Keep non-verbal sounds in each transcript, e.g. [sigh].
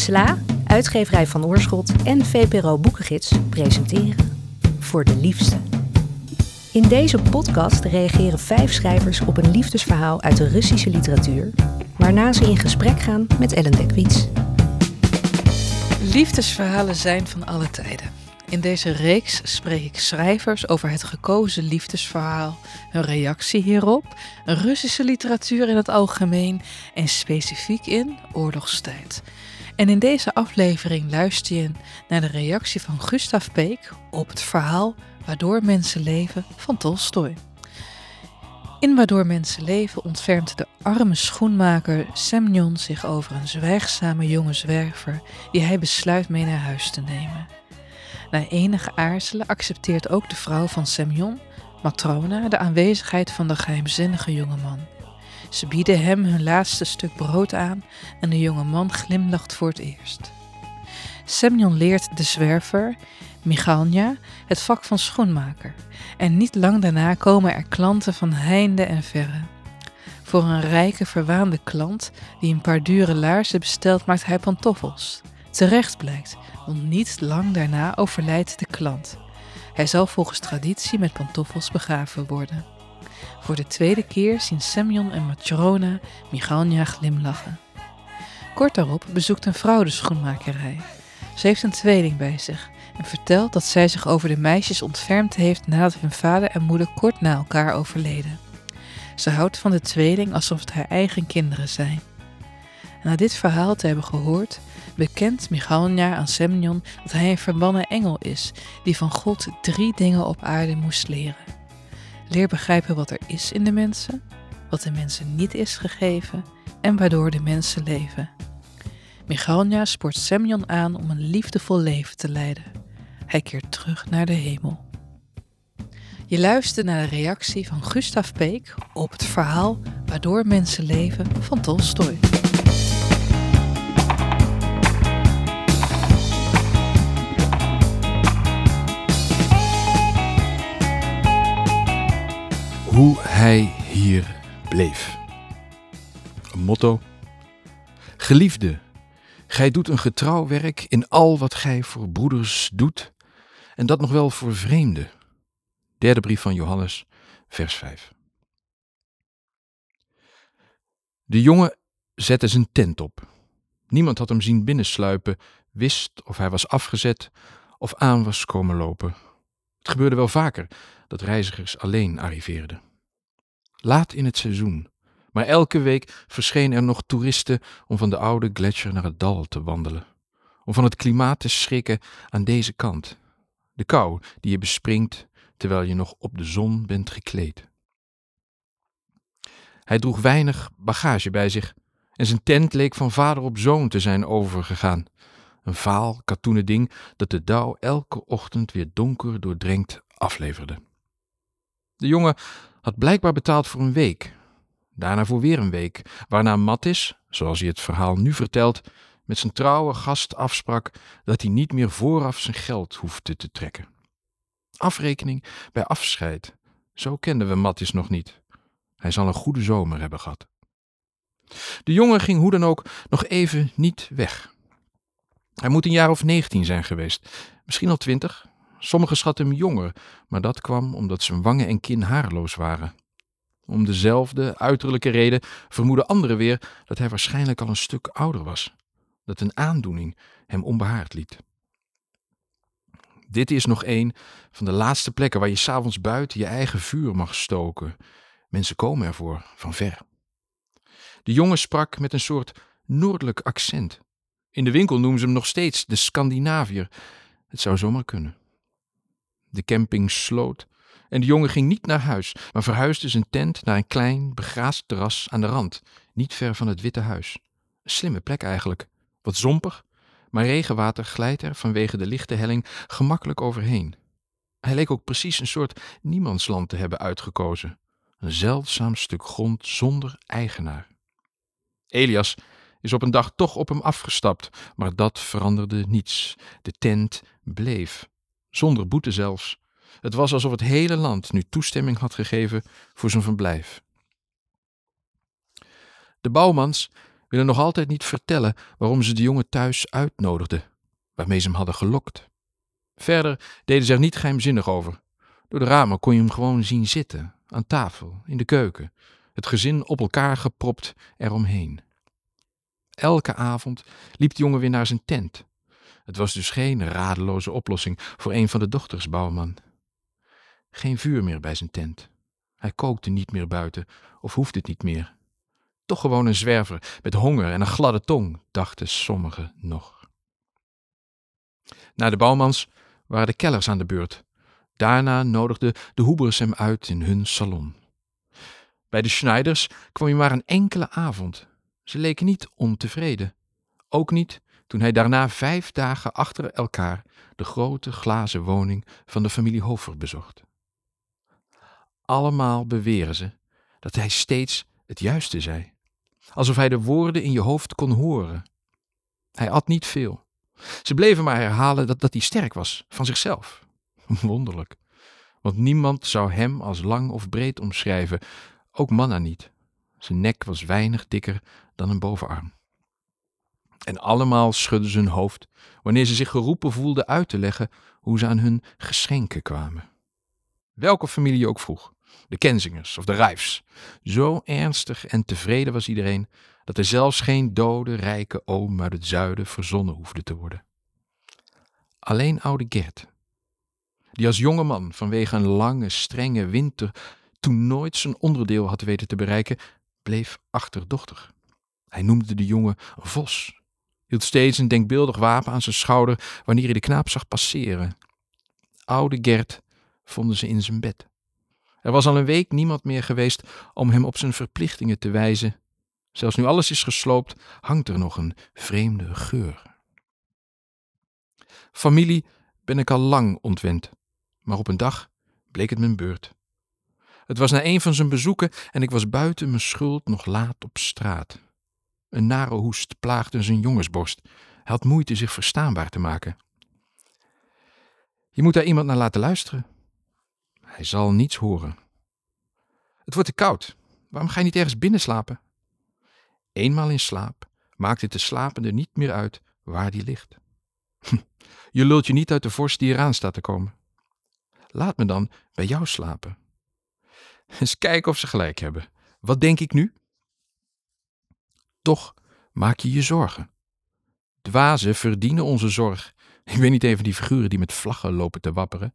SLA, uitgeverij van Oorschot en VPRO Boekengids presenteren Voor de Liefste. In deze podcast reageren vijf schrijvers op een liefdesverhaal uit de Russische literatuur, waarna ze in gesprek gaan met Ellen Dekwits. Liefdesverhalen zijn van alle tijden. In deze reeks spreek ik schrijvers over het gekozen liefdesverhaal, hun reactie hierop, Russische literatuur in het algemeen en specifiek in oorlogstijd. En in deze aflevering luister je naar de reactie van Gustav Peek op het verhaal Waardoor mensen leven van Tolstoy. In Waardoor mensen leven ontfermt de arme schoenmaker Semyon zich over een zwijgzame jonge zwerver die hij besluit mee naar huis te nemen. Na enige aarzelen accepteert ook de vrouw van Semyon, Matrona, de aanwezigheid van de geheimzinnige jongeman. Ze bieden hem hun laatste stuk brood aan en de jonge man glimlacht voor het eerst. Semyon leert de zwerver, Michalnia, het vak van schoenmaker. En niet lang daarna komen er klanten van heinde en verre. Voor een rijke, verwaande klant die een paar dure laarzen bestelt, maakt hij pantoffels. Terecht blijkt, want niet lang daarna overlijdt de klant. Hij zal volgens traditie met pantoffels begraven worden. Voor de tweede keer zien Semyon en Matrona Michalnia glimlachen. Kort daarop bezoekt een vrouw de schoenmakerij. Ze heeft een tweeling bij zich en vertelt dat zij zich over de meisjes ontfermd heeft nadat hun vader en moeder kort na elkaar overleden. Ze houdt van de tweeling alsof het haar eigen kinderen zijn. Na dit verhaal te hebben gehoord, bekent Michalnia aan Semyon dat hij een verbannen engel is die van God drie dingen op aarde moest leren. Leer begrijpen wat er is in de mensen, wat de mensen niet is gegeven en waardoor de mensen leven. Michalnia spoort Semyon aan om een liefdevol leven te leiden. Hij keert terug naar de hemel. Je luistert naar de reactie van Gustav Peek op het verhaal Waardoor mensen leven van Tolstoy. Hoe hij hier bleef. Een motto. Geliefde, gij doet een getrouw werk in al wat gij voor broeders doet, en dat nog wel voor vreemden. Derde brief van Johannes, vers 5. De jongen zette zijn tent op. Niemand had hem zien binnensluipen, wist of hij was afgezet of aan was komen lopen. Het gebeurde wel vaker dat reizigers alleen arriveerden. Laat in het seizoen, maar elke week verschenen er nog toeristen om van de oude gletsjer naar het dal te wandelen. Om van het klimaat te schrikken aan deze kant. De kou die je bespringt terwijl je nog op de zon bent gekleed. Hij droeg weinig bagage bij zich en zijn tent leek van vader op zoon te zijn overgegaan. Een vaal, katoenen ding dat de dauw elke ochtend weer donker doordrenkt afleverde. De jongen had blijkbaar betaald voor een week, daarna voor weer een week, waarna Mattis, zoals hij het verhaal nu vertelt, met zijn trouwe gast afsprak dat hij niet meer vooraf zijn geld hoefde te trekken. Afrekening bij afscheid, zo kenden we Mattis nog niet. Hij zal een goede zomer hebben gehad. De jongen ging hoe dan ook nog even niet weg. Hij moet een jaar of negentien zijn geweest, misschien al twintig, Sommigen schatten hem jonger, maar dat kwam omdat zijn wangen en kin haarloos waren. Om dezelfde uiterlijke reden vermoeden anderen weer dat hij waarschijnlijk al een stuk ouder was, dat een aandoening hem onbehaard liet. Dit is nog een van de laatste plekken waar je s'avonds buiten je eigen vuur mag stoken. Mensen komen ervoor van ver. De jongen sprak met een soort noordelijk accent. In de winkel noemen ze hem nog steeds de Scandinaviër. Het zou zomaar kunnen. De camping sloot en de jongen ging niet naar huis, maar verhuisde zijn tent naar een klein, begraasd terras aan de rand, niet ver van het Witte Huis. Een slimme plek eigenlijk. Wat zompig, maar regenwater glijdt er vanwege de lichte helling gemakkelijk overheen. Hij leek ook precies een soort niemandsland te hebben uitgekozen. Een zeldzaam stuk grond zonder eigenaar. Elias is op een dag toch op hem afgestapt, maar dat veranderde niets. De tent bleef zonder boete zelfs. Het was alsof het hele land nu toestemming had gegeven voor zijn verblijf. De bouwmans willen nog altijd niet vertellen waarom ze de jongen thuis uitnodigden, waarmee ze hem hadden gelokt. Verder deden ze er niet geheimzinnig over. Door de ramen kon je hem gewoon zien zitten, aan tafel, in de keuken, het gezin op elkaar gepropt eromheen. Elke avond liep de jongen weer naar zijn tent. Het was dus geen radeloze oplossing voor een van de dochters bouwman. Geen vuur meer bij zijn tent. Hij kookte niet meer buiten, of hoefde het niet meer. Toch gewoon een zwerver met honger en een gladde tong, dachten sommigen nog. Na de bouwmans waren de kellers aan de beurt. Daarna nodigden de Hoebers hem uit in hun salon. Bij de Schneiders kwam hij maar een enkele avond. Ze leken niet ontevreden. Ook niet toen hij daarna vijf dagen achter elkaar de grote glazen woning van de familie Hofer bezocht. Allemaal beweren ze dat hij steeds het juiste zei, alsof hij de woorden in je hoofd kon horen. Hij at niet veel. Ze bleven maar herhalen dat, dat hij sterk was, van zichzelf. [laughs] Wonderlijk, want niemand zou hem als lang of breed omschrijven, ook Manna niet. Zijn nek was weinig dikker dan een bovenarm. En allemaal schudden ze hun hoofd wanneer ze zich geroepen voelden uit te leggen hoe ze aan hun geschenken kwamen. Welke familie ook vroeg, de Kenzingers of de Rijfs. Zo ernstig en tevreden was iedereen dat er zelfs geen dode, rijke oom uit het zuiden verzonnen hoefde te worden. Alleen oude Gert, die als jonge man vanwege een lange, strenge winter toen nooit zijn onderdeel had weten te bereiken, bleef achterdochtig. Hij noemde de jongen Vos, hield steeds een denkbeeldig wapen aan zijn schouder wanneer hij de knaap zag passeren. Oude Gert vonden ze in zijn bed. Er was al een week niemand meer geweest om hem op zijn verplichtingen te wijzen. Zelfs nu alles is gesloopt, hangt er nog een vreemde geur. Familie ben ik al lang ontwend, maar op een dag bleek het mijn beurt. Het was na een van zijn bezoeken en ik was buiten mijn schuld nog laat op straat. Een nare hoest plaagde zijn jongensborst. Hij had moeite zich verstaanbaar te maken. Je moet daar iemand naar laten luisteren. Hij zal niets horen. Het wordt te koud. Waarom ga je niet ergens binnen slapen? Eenmaal in slaap maakt het de slapende niet meer uit waar die ligt. [laughs] Je lult je niet uit de vorst die eraan staat te komen. Laat me dan bij jou slapen. Eens kijken of ze gelijk hebben. Wat denk ik nu? Toch maak je je zorgen. Dwazen verdienen onze zorg. Ik weet niet even die figuren die met vlaggen lopen te wapperen.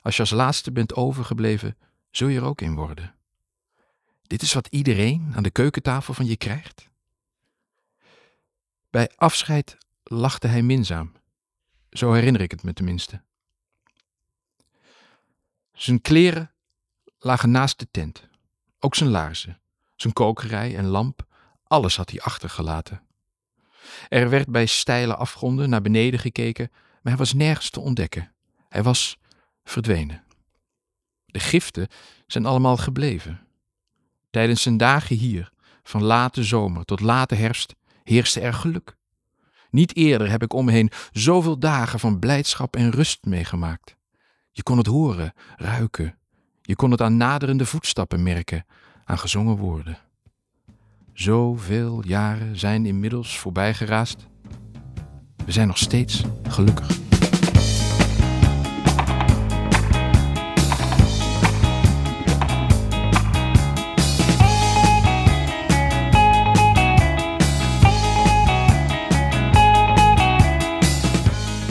Als je als laatste bent overgebleven, zul je er ook in worden. Dit is wat iedereen aan de keukentafel van je krijgt. Bij afscheid lachte hij minzaam. Zo herinner ik het me tenminste. Zijn kleren lagen naast de tent. Ook zijn laarzen, zijn kokerij en lamp, alles had hij achtergelaten. Er werd bij steile afgronden naar beneden gekeken, maar hij was nergens te ontdekken. Hij was verdwenen. De giften zijn allemaal gebleven. Tijdens zijn dagen hier, van late zomer tot late herfst, heerste er geluk. Niet eerder heb ik om me heen zoveel dagen van blijdschap en rust meegemaakt. Je kon het horen, ruiken. Je kon het aan naderende voetstappen merken, aan gezongen woorden. Zoveel jaren zijn inmiddels voorbijgeraast. We zijn nog steeds gelukkig.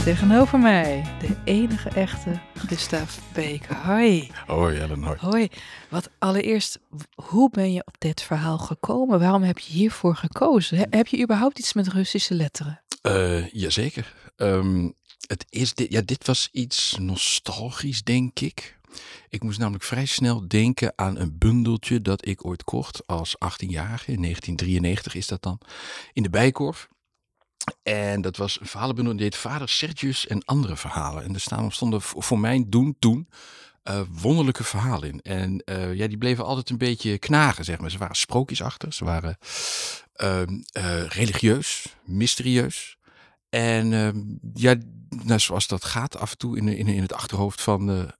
Tegenover mij, de enige echte Gustav Beek. Hoi. Hoi Ellen, hoi. Hoi. Wat allereerst, hoe ben je op dit verhaal gekomen? Waarom heb je hiervoor gekozen? He- heb je überhaupt iets met Russische letteren? Uh, jazeker. Um, het is dit, ja, dit was iets nostalgisch, denk ik. Ik moest namelijk vrij snel denken aan een bundeltje dat ik ooit kocht als 18-jarige. In 1993 is dat dan. In de Bijkorf. En dat was een verhalenbundel die heet Vader Sergius en andere verhalen. En er staan, stonden voor mijn doen toen uh, wonderlijke verhalen in. En uh, ja, die bleven altijd een beetje knagen, zeg maar. Ze waren sprookjesachtig, ze waren uh, religieus, mysterieus. En ja, nou, zoals dat gaat af en toe in, in, in het achterhoofd van,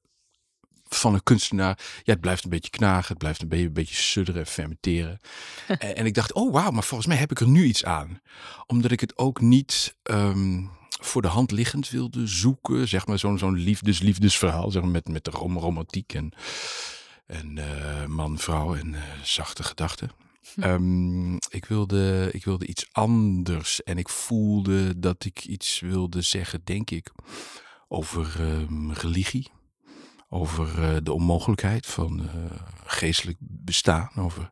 van een kunstenaar, ja, het blijft een beetje knagen, het blijft een beetje, een beetje sudderen, fermenteren. [laughs] en, en ik dacht, oh wauw, maar volgens mij heb ik er nu iets aan. Omdat ik het ook niet ehm, voor de hand liggend wilde zoeken, zeg maar zo'n zo'n liefdes-liefdesverhaal, zeg maar met, met de rom romantiek en, en eh, man, vrouw en eh, zachte gedachten. Ehm, ik, wilde, ik wilde iets anders en ik voelde dat ik iets wilde zeggen, denk ik, over ehm, religie over eh, de onmogelijkheid van uh, geestelijk bestaan, over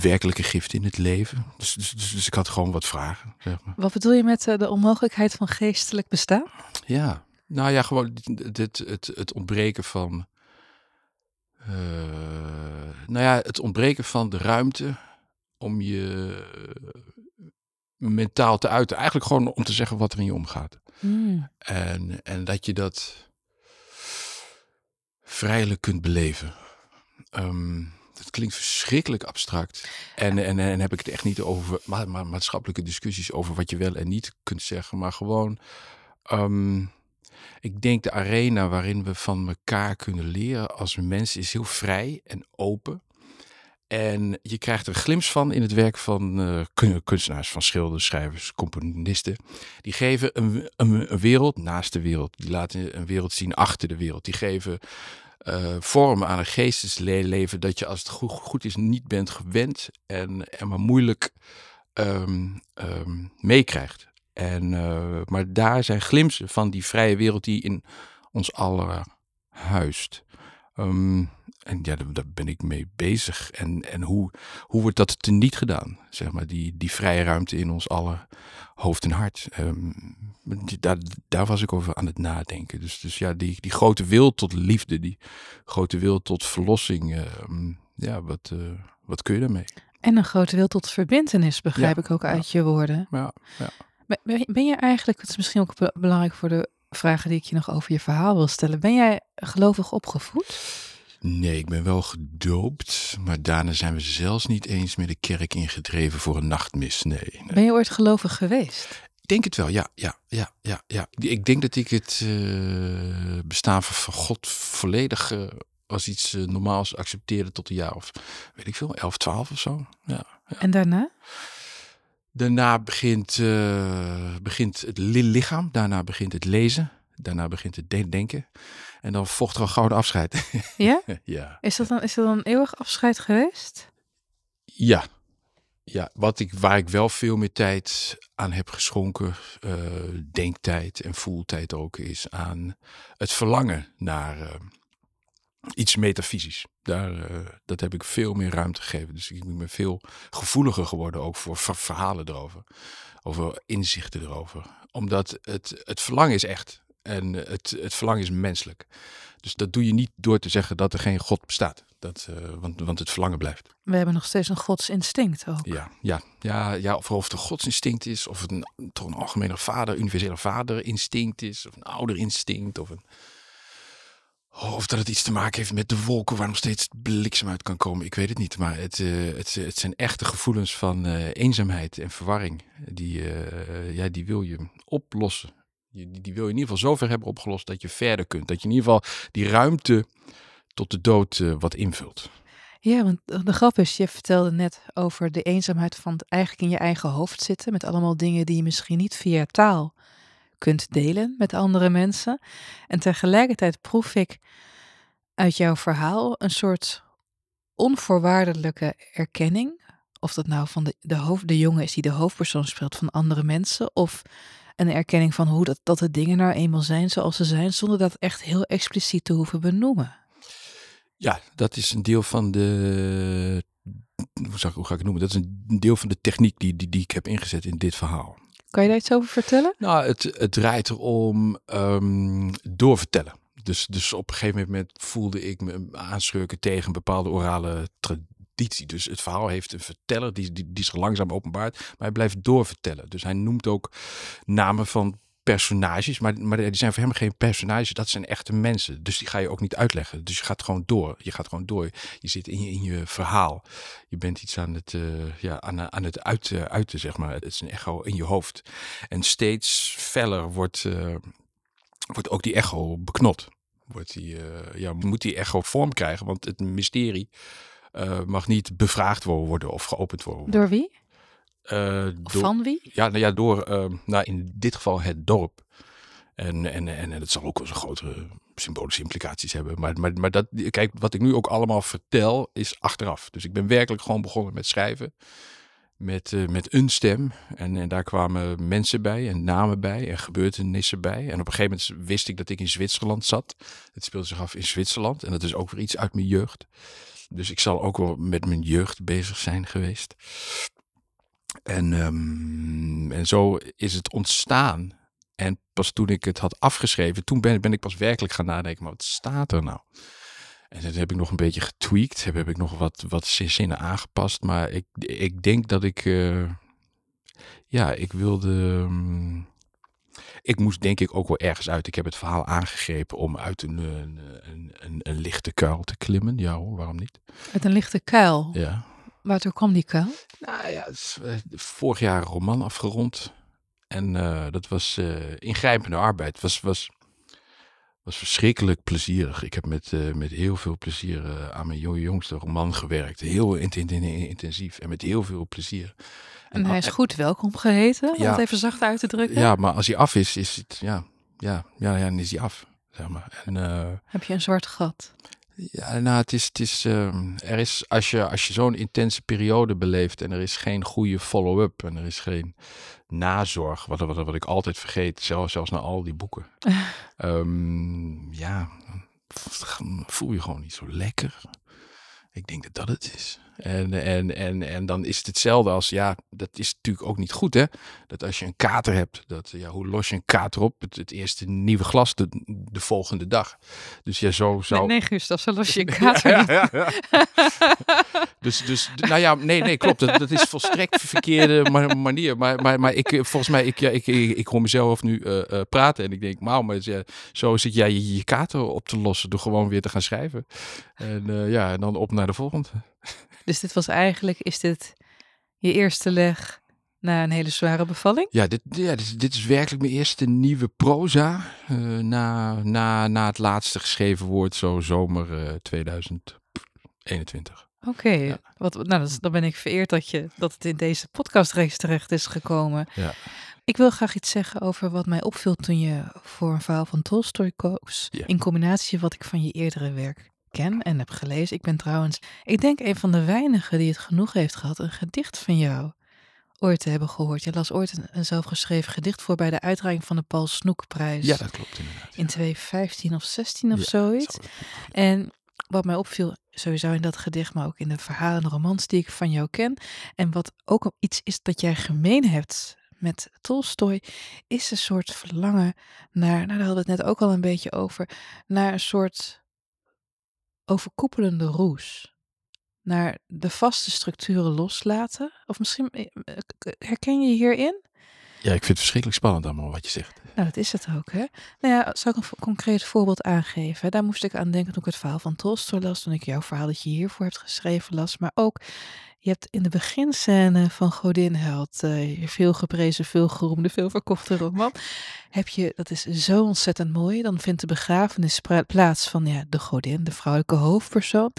werkelijke gift in het leven. Dus, dus, dus, dus, ik had gewoon wat vragen. Zeg maar. Wat bedoel je met uh, de onmogelijkheid van geestelijk bestaan? Ja, nou ja, gewoon dit, het, het ontbreken van. nou ja, het ontbreken van de ruimte om je mentaal te uiten. Eigenlijk gewoon om te zeggen wat er in je omgaat. Hmm. En, en dat je dat vrijelijk kunt beleven. Um, dat klinkt verschrikkelijk abstract. En, en, en heb ik het echt niet over maatschappelijke discussies over wat je wel en niet kunt zeggen, maar gewoon. Um, ik denk de arena waarin we van elkaar kunnen leren als mensen is heel vrij en open. En je krijgt er een glimp van in het werk van uh, kunstenaars, van schilders, schrijvers, componisten. Die geven een, een, wereld naast de wereld. Die laten een wereld zien achter de wereld. Die geven uh, vorm aan een geestesleven dat je als het goed, goed is niet bent gewend en, en maar moeilijk um, um, meekrijgt. En, uh, maar daar zijn glimsen van die vrije wereld die in ons allen huist. Um, en ja, daar, ben ik mee bezig. En, en hoe, hoe wordt dat teniet gedaan? Zeg maar, die, die vrije ruimte in ons alle hoofd en hart. Um, daar, daar was ik over aan het nadenken. Dus, dus ja, die, die grote wil tot liefde, die grote wil tot verlossing. Um, ja, wat, uh, wat kun je daarmee? En een grote wil tot verbindenis, begrijp ja, ik ook uit ja. je woorden. Ja, ja. Ben, ben je eigenlijk, het is misschien ook belangrijk voor de vragen die ik je nog over je verhaal wil stellen. Ben jij gelovig opgevoed? Nee, ik ben wel gedoopt, maar daarna zijn we zelfs niet eens meer de kerk ingedreven voor een nachtmis. Nee, nee. Ben je ooit gelovig geweest? Ik denk het wel, ja, ja, ja, ja, ja. Ik denk dat ik het uh, bestaan van God volledig uh, als iets uh, normaals accepteerde tot een jaar of, weet ik veel, 11, 12 of zo. Ja, ja. En daarna? Daarna begint, begint het lichaam, daarna begint het lezen, daarna begint het denken. En dan vocht er een gouden afscheid. [laughs] Ja? [laughs] ja. Is dat, dan, is dat dan een eeuwig afscheid geweest? Ja. Ja, wat ik, waar ik wel veel meer tijd aan heb geschonken, uh, denktijd en voeltijd ook, is aan het verlangen naar uh, iets metafysisch. Daar, uh, dat heb ik veel meer ruimte gegeven. Dus ik ben veel gevoeliger geworden ook voor verhalen erover. Over inzichten erover. Omdat het, het verlangen is echt. En het, het verlangen is menselijk. Dus dat doe je niet door te zeggen dat er geen God bestaat. Dat, uh, want, want het verlangen blijft. We hebben nog steeds een godsinstinct ook. Ja, ja, ja, ja of, of het een godsinstinct is, of het een, toch een algemene vader, universele vaderinstinct is, of een ouderinstinct, of een. Of dat het iets te maken heeft met de wolken waar nog steeds bliksem uit kan komen. Ik weet het niet. Maar het, uh, het, het zijn echte gevoelens van uh, eenzaamheid en verwarring. Die, uh, ja, die wil je oplossen. Die, die wil je in ieder geval zover hebben opgelost dat je verder kunt. Dat je in ieder geval die ruimte tot de dood uh, wat invult. Ja, want de grap is, je vertelde net over de eenzaamheid van het eigenlijk in je eigen hoofd zitten. Met allemaal dingen die je misschien niet via taal kunt delen met andere mensen. En tegelijkertijd proef ik uit jouw verhaal een soort onvoorwaardelijke erkenning. Of dat nou van de, de, hoofd, de jongen is die de hoofdpersoon speelt van andere mensen. Of een erkenning van hoe dat, dat de dingen nou eenmaal zijn zoals ze zijn, zonder dat echt heel expliciet te hoeven benoemen. Ja, dat is een deel van de. Hoe, zou, hoe ga ik het noemen? Dat is een deel van de techniek die, die, die ik heb ingezet in dit verhaal. Kan je daar iets over vertellen? Nou, het, het draait erom um, doorvertellen. Dus, dus op een gegeven moment voelde ik me aanschurken tegen bepaalde orale traditie dus het verhaal heeft een verteller die, die, die zich langzaam openbaart, maar hij blijft doorvertellen. Dus hij noemt ook namen van personages, maar, maar die zijn voor hem geen personages, dat zijn echte mensen. Dus die ga je ook niet uitleggen. Dus je gaat gewoon door. Je gaat gewoon door. Je zit in je, in je verhaal. Je bent iets aan het, uh, ja, aan, aan het uiten, uiten, zeg maar. Het is een echo in je hoofd. En steeds feller wordt, uh, wordt ook die echo beknot. wordt die, eh, ja, moet die gewoon vorm krijgen. Want het mysterie eh, mag niet bevraagd worden of geopend worden. Door wie? Eh, door- van wie? Ja, nou ja, door, eh, nou in dit geval het dorp. En, en, en, en het zal ook wel eens grotere symbolische implicaties hebben. Maar, maar, maar dat, kijk, wat ik nu ook allemaal vertel, is achteraf. Dus ik ben werkelijk gewoon begonnen met schrijven. Met, eh, met een stem. En, en daar kwamen mensen bij en namen bij en gebeurtenissen bij. En op een gegeven moment wist ik dat ik in Zwitserland zat. Het speelde zich af in Zwitserland. En dat is ook weer iets uit mijn jeugd. Dus ik zal ook wel met mijn jeugd bezig zijn geweest. En, ehm, en zo is het ontstaan. En pas toen ik het had afgeschreven, toen ben, ben ik pas werkelijk gaan nadenken, maar wat staat er nou? En dat heb ik nog een beetje getweakt, heb, heb ik nog wat, wat zinnen aangepast. Maar ik, ik denk dat ik, eh, ja, ik wilde, ehm, ik moest denk ik ook wel ergens uit. Ik heb het verhaal aangegrepen om uit een, een, een, een, een lichte kuil te klimmen. Ja hoor, waarom niet? Uit een lichte kuil. Ja. Waartoe kwam die kuil? Nou ja, eh, vorig jaar een roman afgerond. En eh, dat was eh, ingrijpende arbeid. Het was, was, was verschrikkelijk plezierig. Ik heb met, eh, met heel veel plezier eh, aan mijn jo- jongste roman gewerkt. Heel int- int- intensief en met heel veel plezier. En hij is en- goed welkom geheten, om het even zacht uit te drukken. Ja, maar als hij af is, is het, ja, ja, ja, ja dan is hij af. Zeg maar. En, eh, Heb je een zwart gat? Ja, nou, het is, het is, ehm, er is als je, als je zo'n intense periode beleeft en er is geen goede follow-up en er is geen nazorg, wat, wat, wat ik altijd vergeet, zelfs, zelfs na al die boeken. [laughs] Ehm, ja, voel je gewoon niet zo lekker. Ik denk dat dat het is. En, en, en, en dan is het hetzelfde als, ja, dat is natuurlijk ook niet goed, hè? Dat als je een kater hebt, dat, ja, hoe los je een kater op? Het, het eerste nieuwe glas de, de volgende dag. Dus ja, zo zou... Nee, nee, Gustav, zo los je een [laughs] kater Ja, ja, ja. [laughs] dus, dus, nou ja, nee, nee, klopt. Dat, dat is volstrekt verkeerde ma- manier. Maar, maar, maar ik, eh, volgens mij, ik, ja, ik, ik, ik hoor mezelf nu eh, eh, praten en ik denk, wauw, maar ja, zo zit jij je, je kater op te lossen door gewoon weer te gaan schrijven. En ja, en dan op naar de volgende. Dus dit was eigenlijk, is dit je eerste leg na een hele zware bevalling? Ja, dit, ja dit, is- dit is werkelijk mijn eerste nieuwe proza. eh, na, na, na het laatste geschreven woord, zo zomer eh, 2021. Oké, Ja. wat, nou, dat dan ben ik vereerd dat, je, dat het in deze podcastreeks terecht is gekomen. Ja. Ik wil graag iets zeggen over wat mij opviel toen je voor een verhaal van Tolstoy koos. Ja. In combinatie wat ik van je eerdere werk ken en heb gelezen. Ik ben trouwens, ik denk een van de weinigen die het genoeg heeft gehad een gedicht van jou ooit te hebben gehoord. Je las ooit een, een zelfgeschreven gedicht voor bij de uitreiking van de Paul Snoekprijs. ja, dat klopt inderdaad. in 2015 of 16 of Ja, zoiets. En wat mij opviel, sowieso in dat gedicht, maar ook in de verhalen en romans die ik van jou ken. En wat ook iets is dat jij gemeen hebt met Tolstoy, is een soort verlangen naar, nou daar hadden we het net ook al een beetje over, naar een soort overkoepelende roes. Naar de vaste structuren loslaten. Of misschien eh, eh, herken je hierin? Ja, ik vind het verschrikkelijk spannend allemaal wat je zegt. Nou, dat is het ook, hè? Nou ja, zal ik een concreet voorbeeld aangeven? Daar moest ik aan denken toen ik het verhaal van Tolstoy las, toen ik jouw verhaal dat je hiervoor hebt geschreven las. Maar ook, je hebt in de beginscène van Godin Held, eh, veel geprezen, veel geroemde, veel verkochte roman, heb je, dat is zo ontzettend mooi, dan vindt de begrafenis plaats van ja, de godin, de vrouwelijke hoofdpersoon.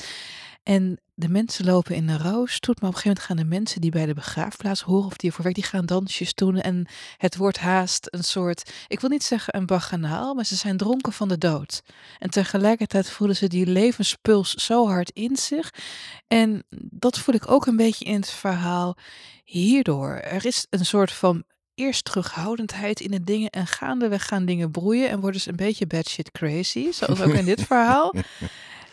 En de mensen lopen in een rouwstoet, maar op een gegeven moment gaan de mensen die bij de begraafplaats horen of die ervoor werken, die gaan dansjes doen en het wordt haast een soort, ik wil niet zeggen een baganaal, maar ze zijn dronken van de dood. En tegelijkertijd voelen ze die levenspuls zo hard in zich. En dat voel ik ook een beetje in het verhaal hierdoor. Er is een soort van eerst terughoudendheid in de dingen en gaandeweg gaan dingen broeien en worden ze een beetje bad shit crazy, zoals ook in dit verhaal. [laughs]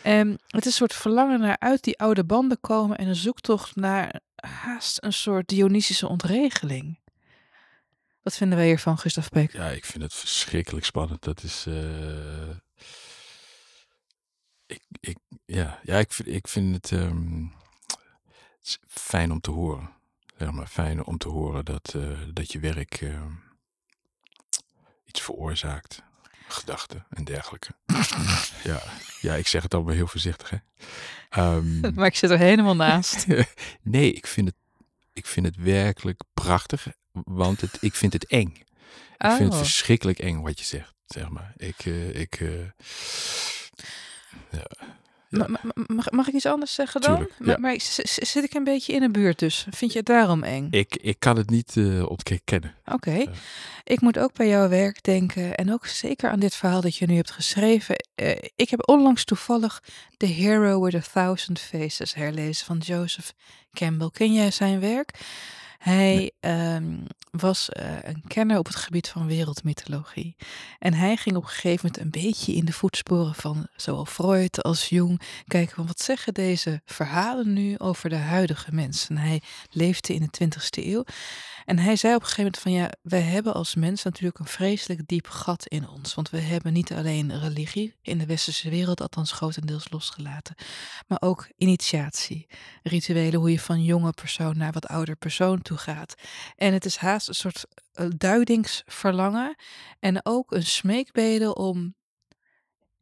En het is een soort verlangen naar uit die oude banden komen en een zoektocht naar haast een soort Dionysische ontregeling. Wat vinden wij hiervan, Gustav Peek? Ja, ik vind het verschrikkelijk spannend. Dat is. eh, ik, ik, ja, ja ik, vind, ik vind het, ehm, fijn om te horen. Zeg maar, fijn om te horen dat, eh, dat je werk ehm, iets veroorzaakt. Gedachten en dergelijke. [laughs] ja, ja, ik zeg het allemaal heel voorzichtig. Hè? Ehm, [laughs] Maar ik zit er helemaal naast. [laughs] nee, ik vind, het, ik vind het werkelijk prachtig. Want het, ik vind het eng. Ik vind het Oh. verschrikkelijk eng wat je zegt. zeg maar. Ik, eh, ik, eh, ja. Ma- ma- ma- Mag, mag ik iets anders zeggen dan? Tuurlijk, maar ja. zit ik een beetje in de buurt dus? Vind je het daarom eng? ik, ik kan het niet eh ontkennen. Oké. Ik moet ook bij jouw werk denken en ook zeker aan dit verhaal dat je nu hebt geschreven. Eh, ik heb onlangs toevallig The Hero with a Thousand Faces herlezen van Joseph Campbell. Ken jij zijn werk? Hij ehm, was eh, een kenner op het gebied van wereldmythologie. En hij ging op een gegeven moment een beetje in de voetsporen van zowel Freud als Jung kijken van wat zeggen deze verhalen nu over de huidige mensen. Hij leefde in de 20ste eeuw. En hij zei op een gegeven moment van ja, wij hebben als mens natuurlijk een vreselijk diep gat in ons. Want we hebben niet alleen religie in de westerse wereld, althans grotendeels losgelaten. Maar ook initiatie, rituelen, hoe je van jonge persoon naar wat ouder persoon toe gaat. En het is haast een soort eh, duidingsverlangen en ook een smeekbede om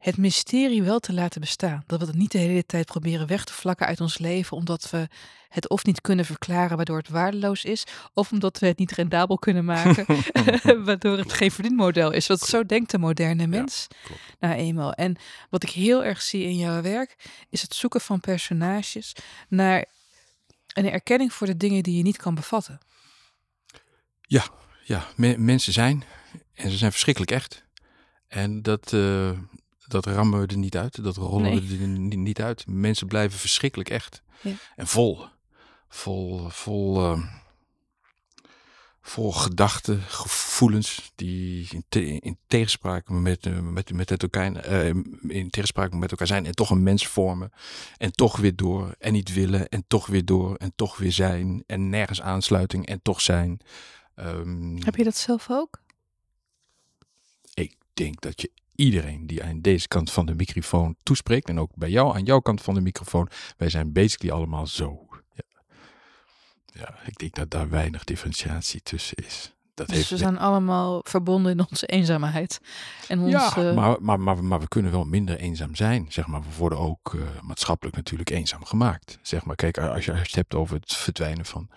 het mysterie wel te laten bestaan. Dat we het niet de hele tijd proberen weg te vlakken uit ons leven, omdat we het of niet kunnen verklaren, waardoor het waardeloos is, of omdat we het niet rendabel kunnen maken, [laughs] [laughs] waardoor het geen verdienmodel is. Want zo denkt de moderne mens nou eenmaal. En wat ik heel erg zie in jouw werk, is het zoeken van personages naar een erkenning voor de dingen die je niet kan bevatten. Ja, me- mensen zijn en ze zijn verschrikkelijk echt. En dat, eh, dat rammen we er niet uit. Dat rollen Nee. we er ni- niet uit. Mensen blijven verschrikkelijk echt. Ja. En vol. Vol, vol, eh, vol gedachten, gevoelens die in, te- in tegenspraak met, eh, met, met het elkaar, eh, in tegenspraak met elkaar zijn en toch een mens vormen. En toch weer door en niet willen en toch weer door en toch weer zijn. En nergens aansluiting en toch zijn. Ehm, Heb je dat zelf ook? ik denk dat je iedereen die aan deze kant van de microfoon toespreekt, en ook bij jou aan jouw kant van de microfoon, wij zijn basically allemaal zo. Ja, ja ik denk dat daar weinig differentiatie tussen is. Dat Dus we zijn allemaal verbonden in onze eenzaamheid. En ons, ja, eh, maar, maar, maar, maar we kunnen wel minder eenzaam zijn. Zeg maar. We worden ook eh, maatschappelijk natuurlijk eenzaam gemaakt. Zeg maar, kijk, als je, als je het hebt over het verdwijnen van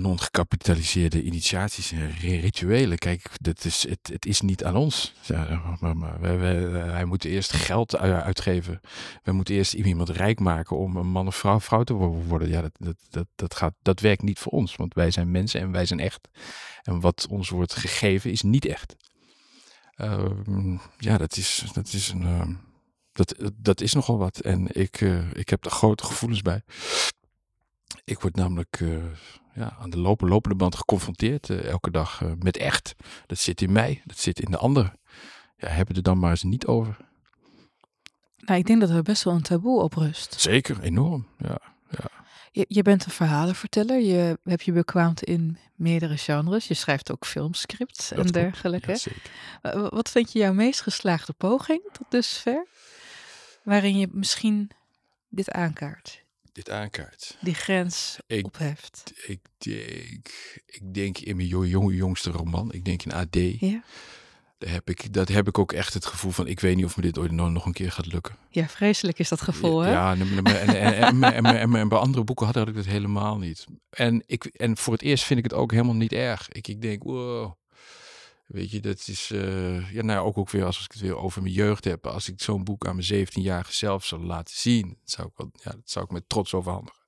non-gecapitaliseerde initiaties en ri- rituelen. Kijk, dat is, het, het is niet aan ons. Ja, maar, wij, wij, wij moeten eerst geld u- uitgeven. We moeten eerst iemand rijk maken om een man of vrouw, vrouw te wo- worden. Ja, dat, dat, dat, dat, gaat, dat werkt niet voor ons, want wij zijn mensen en wij zijn echt. En wat ons wordt gegeven is niet echt. Ehm, ja, dat is, dat is een. ehm, dat, dat is nogal wat. En ik, eh, ik heb er grote gevoelens bij. Ik word namelijk eh, ja, aan de lopen, lopende band geconfronteerd eh, elke dag eh, met echt. Dat zit in mij, dat zit in de ander. Ja, hebben er dan maar eens niet over. nou, ik denk dat er best wel een taboe op rust. Zeker, enorm. Ja. Je, je bent een verhalenverteller. Je hebt je bekwaamd in meerdere genres. Je schrijft ook filmscripts en dergelijke. Ja, zeker. Wa- Wat vind je jouw meest geslaagde poging tot dusver? Waarin je misschien dit aankaart, Dit aankaart. die grens Ik- opheft. Ik denk, ik denk in mijn jo- jong, jongste roman, ik denk in AD, Ja? daar heb ik, dat heb ik ook echt het gevoel van, ik weet niet of me dit ooit nog, een keer gaat lukken. ja, vreselijk is dat gevoel, hè? Ja, en, en, en, en, en, en, en- en bij andere boeken had, had ik dat helemaal niet. En, ik, en voor het eerst vind ik het ook helemaal niet erg. Ik, ik denk, wow, weet je, dat is, eh, ja, nou ook, ook weer als ik het weer over mijn jeugd heb. Als ik zo'n boek aan mijn 17-jarige zelf zou laten zien, dat zou ik, wel, ja, dat zou ik met trots overhandigen.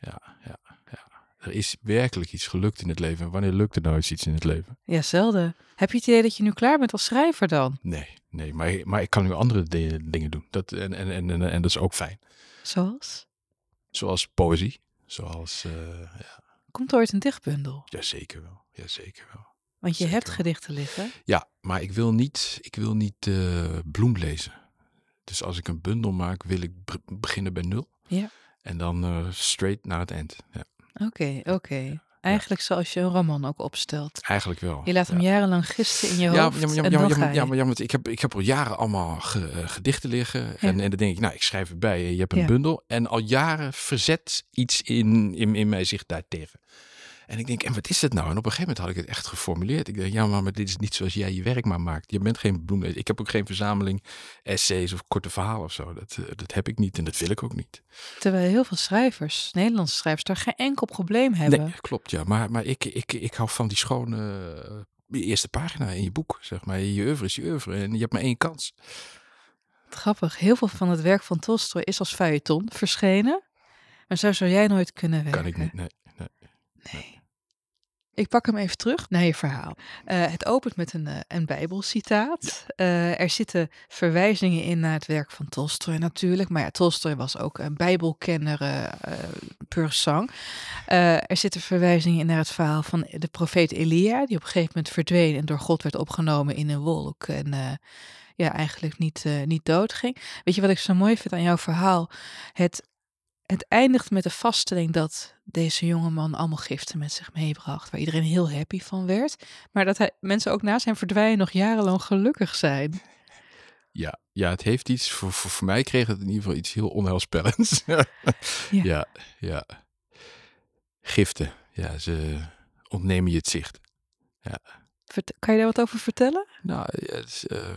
Ja, ja, ja. Er is werkelijk iets gelukt in het leven. En wanneer lukt er nou eens iets in het leven? Ja, zelden. Heb je het idee dat je nu klaar bent als schrijver dan? Nee, nee, maar, maar ik kan nu andere di- dingen doen. Dat, en, en, en, en, en dat is ook fijn. Zoals? Zoals poëzie, zoals, eh, ja, Komt er ooit een dichtbundel? ja, zeker wel. Ja, zeker wel. Want je Zeker hebt gedichten liggen. Ja, maar ik wil niet, ik wil niet eh, bloem lezen. Dus als ik een bundel maak, wil ik be- beginnen bij nul. Ja. En dan eh, straight naar het eind. Ja, Oké, oké. Eigenlijk zoals je een roman ook opstelt. eigenlijk wel. Je laat hem ja. jarenlang gisten in je hoofd ja, maar- ja, en ja, dan ja, ga maar- je. ja, maar ja, want ik heb, ik heb al jaren allemaal ge- eh, gedichten liggen. En, en dan denk ik, nou, ik schrijf erbij. Je hebt een bundel. En al jaren verzet iets in, in, in mij zich daartegen. En ik denk, en wat is het nou? En op een gegeven moment had ik het echt geformuleerd. Ik denk, ja, maar, maar dit is niet zoals jij je werk maar maakt. Je bent geen bloemlezer. Ik heb ook geen verzameling essays of korte verhalen of zo. Dat, eh, dat heb ik niet en dat wil ik ook niet. Terwijl heel veel schrijvers, Nederlandse schrijvers, daar geen enkel probleem hebben. Nee, klopt, ja. Maar, maar ik, ik, ik hou van die schone je eerste pagina in je boek, zeg maar. Je oeuvre is je oeuvre en je hebt maar één kans. Grappig. Heel veel van het werk van Tolstoy is als feuilleton verschenen. Maar zo zou jij nooit kunnen werken. Kan ik niet, nee. Nee. Ik pak hem even terug naar je verhaal. Eh, het opent met een, uh, een bijbelcitaat. Uh, er zitten verwijzingen in naar het werk van Tolstoy natuurlijk. Maar ja, Tolstoy was ook een bijbelkenner pur sang. er zitten verwijzingen in naar het verhaal van de profeet Elia... die op een gegeven moment verdween en door God werd opgenomen in een wolk... en ja, eigenlijk niet, niet doodging. Weet je wat ik zo mooi vind aan jouw verhaal? Het het eindigt met de vaststelling dat deze jongeman allemaal giften met zich meebracht, waar iedereen heel happy van werd, maar dat hij, mensen ook na zijn verdwijnen nog jarenlang gelukkig zijn. Ja, ja het heeft iets, voor, voor, voor mij kreeg het in ieder geval iets heel onheilspellends. [laughs] ja. ja, ja. Giften, ja, ze ontnemen je het zicht. Ja. Kan je daar wat over vertellen? Nou, het is, uh...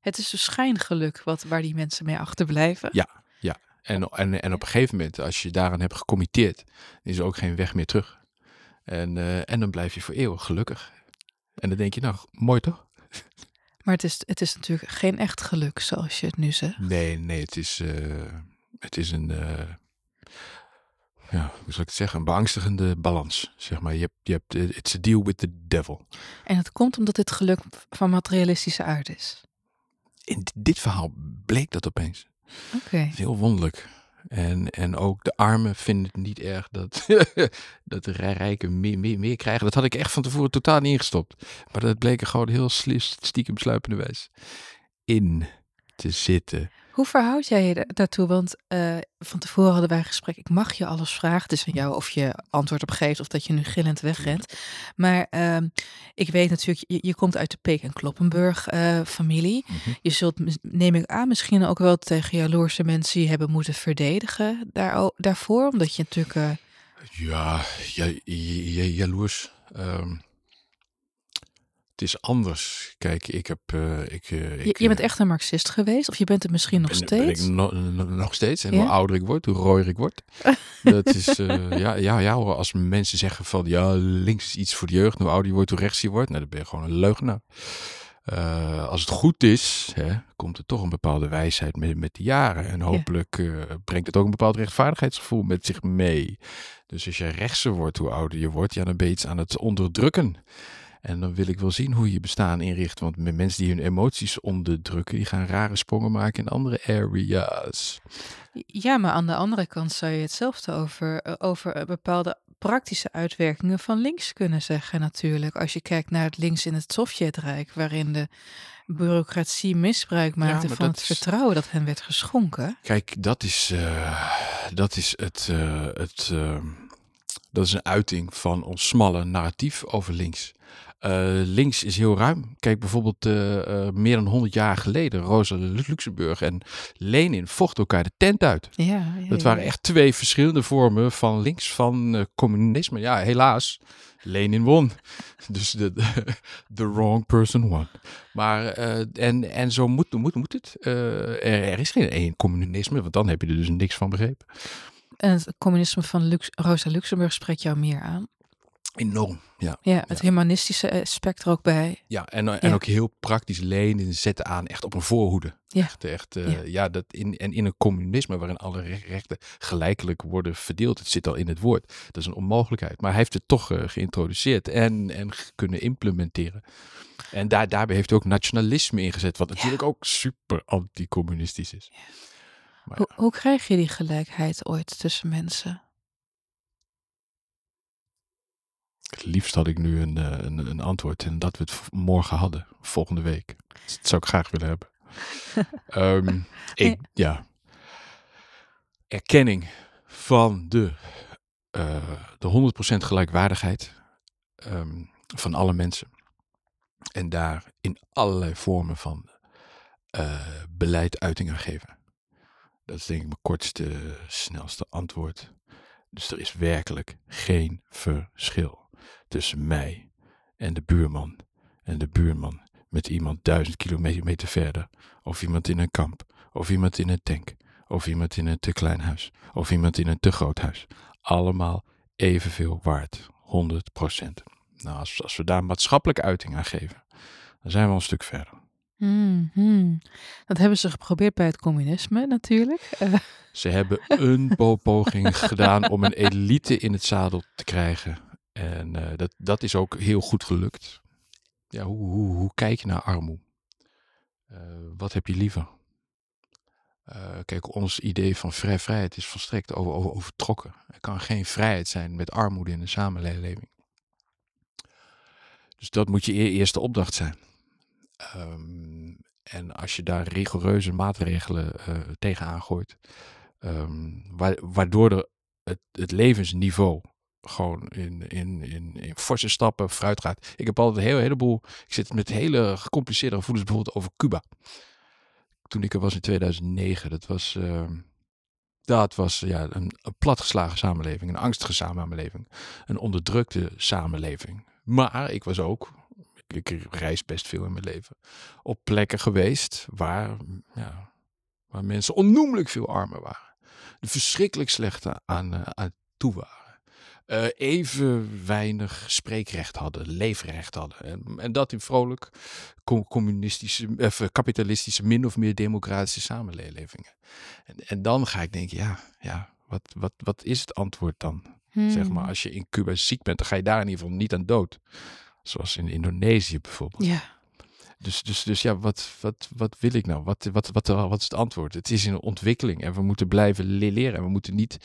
het is een schijngeluk wat, waar die mensen mee achterblijven. Ja. En, en, en op een gegeven moment, als je daaraan hebt gecommitteerd, is er ook geen weg meer terug. En, uh, en dan blijf je voor eeuwig gelukkig. En dan denk je, nou, mooi toch? Maar het is, het is natuurlijk geen echt geluk, zoals je het nu zegt. Nee, nee, het is, uh, het is een, uh, ja, hoe zal ik het zeggen, een beangstigende balans. Zeg maar, je hebt, je hebt, it's a deal with the devil. En het komt omdat dit geluk van materialistische aard is. In dit verhaal bleek dat opeens. Okay. Heel wonderlijk. En, en ook de armen vinden het niet erg dat, [laughs] dat de rijken meer, meer, meer krijgen. Dat had ik echt van tevoren totaal niet ingestopt. Maar dat bleek gewoon heel stiekem sluipende wijs in te zitten. Hoe verhoud jij je daartoe? Want uh, van tevoren hadden wij een gesprek. Ik mag je alles vragen. Het is aan jou of je antwoord op geeft of dat je nu gillend wegrent. Maar uh, ik weet natuurlijk, je, je, komt uit de Peek en Kloppenburg uh, familie. Mm -hmm. Je zult, neem ik aan, misschien ook wel tegen jaloerse mensen die hebben moeten verdedigen daar, daarvoor. Omdat je natuurlijk... eh Ja, ja, ja, jaloers. Um het is anders. Kijk, ik heb. Uh, ik, uh, ik, je, je, bent echt een Marxist geweest, of je bent het misschien nog ben, steeds? Ben ik no, no, nog steeds. En ja? hoe ouder ik word, hoe rooier ik word. [laughs] dat is. Uh, ja, ja, ja, als mensen zeggen van ja, links is iets voor de jeugd, hoe ouder je wordt, hoe rechts je wordt, nou, dan ben je gewoon een leugenaar. als het goed is, hè, komt er toch een bepaalde wijsheid met, met de jaren. En hopelijk ja. brengt het ook een bepaald rechtvaardigheidsgevoel met zich mee. Dus als je rechtser wordt, hoe ouder je wordt, ja, dan ben je iets aan het onderdrukken. En dan wil ik wel zien hoe je bestaan inricht. Want met mensen die hun emoties onderdrukken, die gaan rare sprongen maken in andere areas. Ja, maar aan de andere kant zou je hetzelfde over, over bepaalde praktische uitwerkingen van links kunnen zeggen natuurlijk. Als je kijkt naar het links in het Sovjetrijk, waarin de bureaucratie misbruik maakte ja, van het is... vertrouwen dat hen werd geschonken. Kijk, dat is, uh, dat is het... Uh, het uh, dat is een uiting van ons smalle narratief over links. Uh, links is heel ruim. Kijk bijvoorbeeld uh, uh, meer dan 100 jaar geleden, Rosa Luxemburg en Lenin vochten elkaar de tent uit. Ja, ja, dat waren echt twee verschillende vormen van links, van communisme. Ja, helaas, Lenin won. [laughs] Dus de [laughs] the wrong person won. Maar en, en zo moet, moet, moet het. Er, er, is geen één communisme, want dan heb je er dus niks van begrepen. En het communisme van Lux Rosa Luxemburg spreekt jou meer aan? Enorm, ja. Ja, het ja. humanistische aspect er ook bij. Ja, en, en ja. ook heel praktisch Lenin zetten aan echt op een voorhoede. Ja. Echt, echt uh, ja. ja. dat in, en in een communisme waarin alle rechten gelijkelijk worden verdeeld. Het zit al in het woord. Dat is een onmogelijkheid. Maar hij heeft het toch uh, geïntroduceerd en, en kunnen implementeren. En daar, daarbij heeft hij ook nationalisme ingezet, wat natuurlijk ook super anticommunistisch is. Maar, hoe, hoe krijg je die gelijkheid ooit tussen mensen? Het liefst had ik nu een, een, een, antwoord en dat we het morgen hadden, volgende week. Dat zou ik graag willen hebben. [laughs] um, ik, ja. Erkenning van de, uh, de 100% gelijkwaardigheid um, van alle mensen. En daar in allerlei vormen van uh, beleid uiting aan geven. Dat is denk ik mijn kortste, snelste antwoord. Dus er is werkelijk geen verschil tussen mij en de buurman. En de buurman met iemand duizend kilometer verder. Of iemand in een kamp. Of iemand in een tank. Of iemand in een te klein huis. Of iemand in een te groot huis. Allemaal evenveel waard. 100%. Nou, als, als we daar maatschappelijke uiting aan geven, dan zijn we al een stuk verder. Mhm. Dat hebben ze geprobeerd bij het communisme natuurlijk. Eh, Ze hebben een po- [laughs] poging gedaan om een elite in het zadel te krijgen. En eh, dat, dat is ook heel goed gelukt. Ja, hoe, hoe, hoe kijk je naar armoede? Eh, wat heb je liever? Kijk, ons idee van vrij vrijheid is volstrekt over, over, overtrokken. Er kan geen vrijheid zijn met armoede in een samenleving. Dus dat moet je e- eerste opdracht zijn. Ehm, en als je daar rigoureuze maatregelen eh tegenaan gooit, ehm, wa- waardoor het, het levensniveau gewoon in, in, in, in forse stappen vooruit gaat. Ik heb altijd een heel, heleboel, ik zit met hele gecompliceerde gevoelens bijvoorbeeld over Cuba. Toen ik er was in 2009, dat was, ehm, dat was ja, een, een platgeslagen samenleving, een angstige samenleving, een onderdrukte samenleving. Maar ik was ook, ik, reis best veel in mijn leven, op plekken geweest waar, ja, waar mensen onnoemelijk veel armer waren. De verschrikkelijk slechte aan, eh, aan toe waren. Eh, even weinig spreekrecht hadden, leefrecht hadden. En, en dat in vrolijk co- communistische, of eh, kapitalistische, min of meer democratische samenlevingen. En, en dan ga ik denken, ja, ja wat, wat, wat is het antwoord dan? Zeg maar, hmm. als je in Cuba ziek bent, dan ga je daar in ieder geval niet aan dood. Zoals in Indonesië bijvoorbeeld. Ja. Dus, dus, dus ja, wat, wat, wat wil ik nou? Wat, wat, wat, wat is het antwoord? Het is in ontwikkeling en we moeten blijven le- leren. En we moeten niet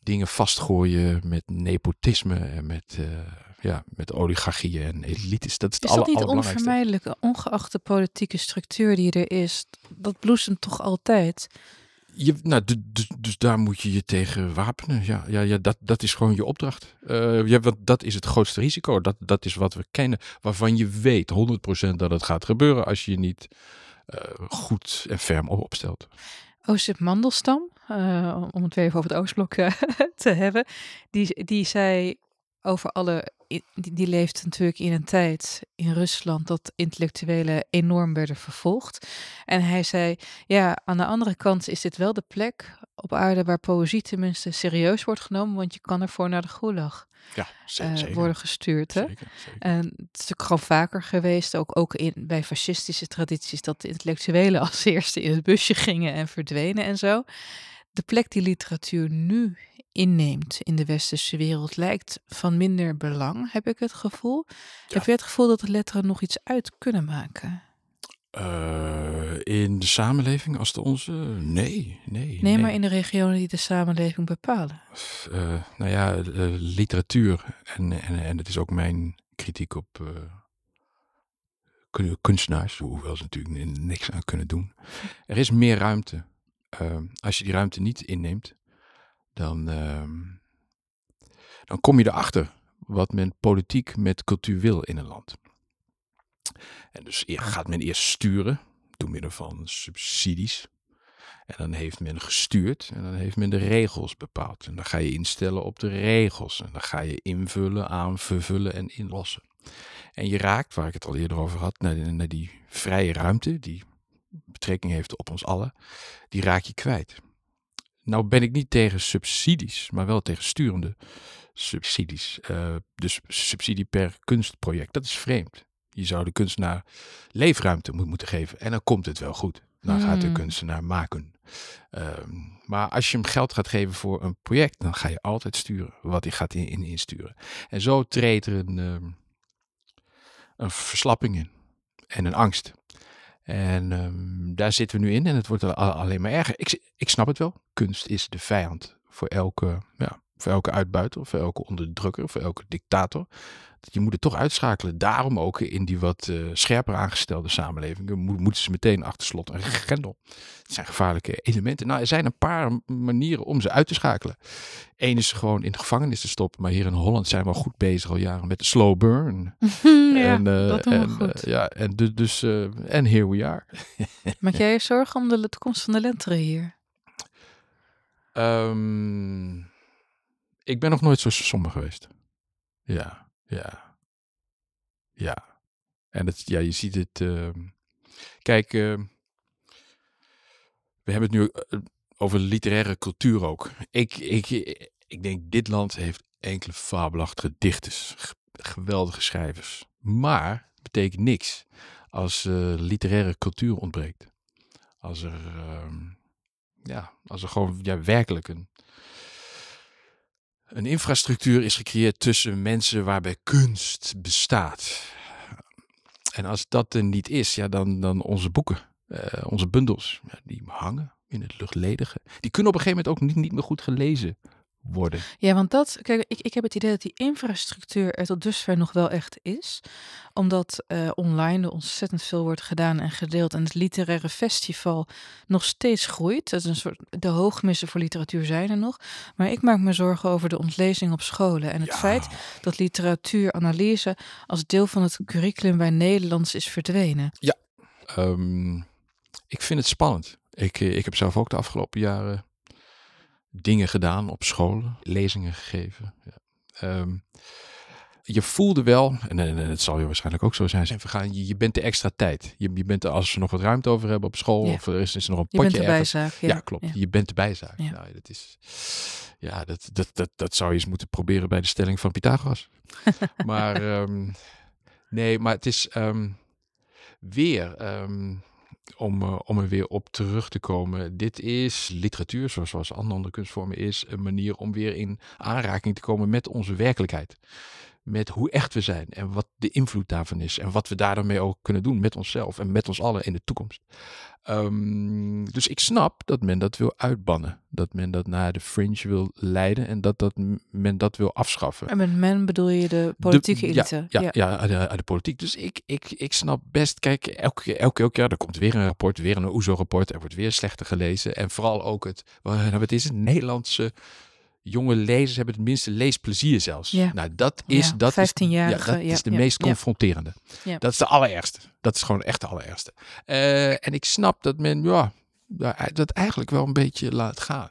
dingen vastgooien met nepotisme en met, eh, ja, met oligarchieën en elites. Dat is het Is dat niet onvermijdelijk, ongeacht de politieke structuur die er is? Dat bloesemt toch altijd? Je, nou, du- du- dus daar moet je je tegen wapenen. Ja, ja, ja dat, dat is gewoon je opdracht. Eh, want dat is het grootste risico. Dat, dat is wat we kennen. Waarvan je weet 100% dat het gaat gebeuren als je je niet eh, goed en ferm op- opstelt. Oosip Mandelstam, eh, om het weer even over het Oostblok [laughs] te hebben, die, die zei over alle. Die, die leeft natuurlijk in een tijd in Rusland dat intellectuelen enorm werden vervolgd. En hij zei: Ja, aan de andere kant is dit wel de plek op aarde waar poëzie tenminste serieus wordt genomen, want je kan ervoor naar de gulag Ja, eh, worden gestuurd. Hè? Zeker, zeker. En het is natuurlijk gewoon vaker geweest, ook, ook in, bij fascistische tradities, dat de intellectuelen [laughs] als eerste in het busje gingen en verdwenen en zo. De plek die literatuur nu inneemt in de westerse wereld lijkt van minder belang, heb ik het gevoel. Heb je het gevoel dat de letteren nog iets uit kunnen maken? Eh, in de samenleving als de onze? Nee, nee. Nee, maar in de regionen die de samenleving bepalen. Eh, nou ja, eh, literatuur. En, en, en het is ook mijn kritiek op kun- kunstenaars. Hoewel ze natuurlijk niks aan kunnen doen. Er is meer ruimte. Als je die ruimte niet inneemt, dan, ehm, dan kom je erachter wat men politiek met cultuur wil in een land. En dus eer- gaat men eerst sturen door middel van subsidies. En dan heeft men gestuurd en dan heeft men de regels bepaald. En dan ga je instellen op de regels. En dan ga je invullen, aanvullen en inlossen. En je raakt, waar ik het al eerder over had, naar, die- naar die vrije ruimte, die betrekking heeft op ons allen, die raak je kwijt. Nou ben ik niet tegen subsidies, maar wel tegen sturende subsidies. Eh, dus subsidie per kunstproject, dat is vreemd. Je zou de kunstenaar leefruimte moet, moeten geven en dan komt het wel goed. Dan gaat de Hmm. kunstenaar maken. Ehm, maar als je hem geld gaat geven voor een project, dan ga je altijd sturen wat hij gaat in, in insturen. En zo treedt er een, ehm, een verslapping in en een angst. En ehm, daar zitten we nu in en het wordt al- al- alleen maar erger. Ik, ik snap het wel. Kunst is de vijand voor elke, ja, voor elke uitbuiter, voor elke onderdrukker, voor elke dictator. Je moet het toch uitschakelen. Daarom ook in die wat eh, scherper aangestelde samenlevingen mo- moeten ze meteen achter slot en grendel. Het zijn gevaarlijke elementen. Nou, er zijn een paar manieren om ze uit te schakelen. Eén is gewoon in de gevangenis te stoppen. Maar hier in Holland zijn we al goed bezig al jaren met de slow burn. [laughs] ja, en, eh, dat doen we en, goed. eh, ja, en du- dus, eh, en here we are. [laughs] Maak jij je zorgen om de toekomst van de lenteren hier? Ehm, ik ben nog nooit zo somber geweest. Ja, ja, ja. En het, ja, je ziet het. ehm, kijk, ehm, we hebben het nu eh, over literaire cultuur ook. Ik, ik, ik denk, dit land heeft enkele fabelachtige dichters. Geweldige schrijvers. Maar het betekent niks als uh, literaire cultuur ontbreekt. Als er, ehm, ja, als er gewoon ja, werkelijk een, een infrastructuur is gecreëerd tussen mensen waarbij kunst bestaat. En als dat er niet is, ja, dan, dan onze boeken, uh, onze bundels, ja, die hangen in het luchtledige. Die kunnen op een gegeven moment ook niet, niet meer goed gelezen worden. Ja, want dat, kijk, ik, ik heb het idee dat die infrastructuur er tot dusver nog wel echt is. Omdat uh, online er ontzettend veel wordt gedaan en gedeeld. En het literaire festival nog steeds groeit. Dat is een soort, de hoogmissen voor literatuur zijn er nog. Maar ik maak me zorgen over de ontlezing op scholen. En het Ja. feit dat literatuuranalyse als deel van het curriculum bij Nederlands is verdwenen. Ehm, ik vind het spannend. Ik, eh, ik heb zelf ook de afgelopen jaren dingen gedaan op scholen, lezingen gegeven. Ja. Ehm, je voelde wel, en, en, het zal je waarschijnlijk ook zo zijn, zijn vergaan, je, je bent de extra tijd. Je, je bent er, als we nog wat ruimte over hebben op school, Ja. of er is, is er nog een Je bent potje de ergens. bijzaak. Ja, Ja, klopt. Je bent de bijzaak. Ja. Nou, dat is, ja, dat, dat, dat, dat zou je eens moeten proberen bij de stelling van Pythagoras. [laughs] maar ehm, nee, maar het is ehm, weer, om, eh, om er weer op terug te komen. Dit is literatuur, zoals, zoals andere andere kunstvormen is, een manier om weer in aanraking te komen met onze werkelijkheid. Met hoe echt we zijn en wat de invloed daarvan is. En wat we daarmee ook kunnen doen met onszelf en met ons allen in de toekomst. Ehm, dus ik snap dat men dat wil uitbannen. Dat men dat naar de fringe wil leiden en dat, dat men dat wil afschaffen. En met men bedoel je de politieke elite. Ja, ja, ja. de, de politiek. Dus ik, ik, ik snap best, kijk, elke, elke, elke jaar er komt weer een rapport, weer een OESO-rapport. Er wordt weer slechter gelezen. En vooral ook het, wat wat is het, Nederlandse jonge lezers hebben het minste leesplezier zelfs. Ja. Nou, dat is, Ja, dat is, ja, 15-jarige, dat is de meest confronterende. Ja. Dat is de allerergste. Dat is gewoon echt de allerergste. Eh, en ik snap dat men, ja, dat eigenlijk wel een beetje laat gaan.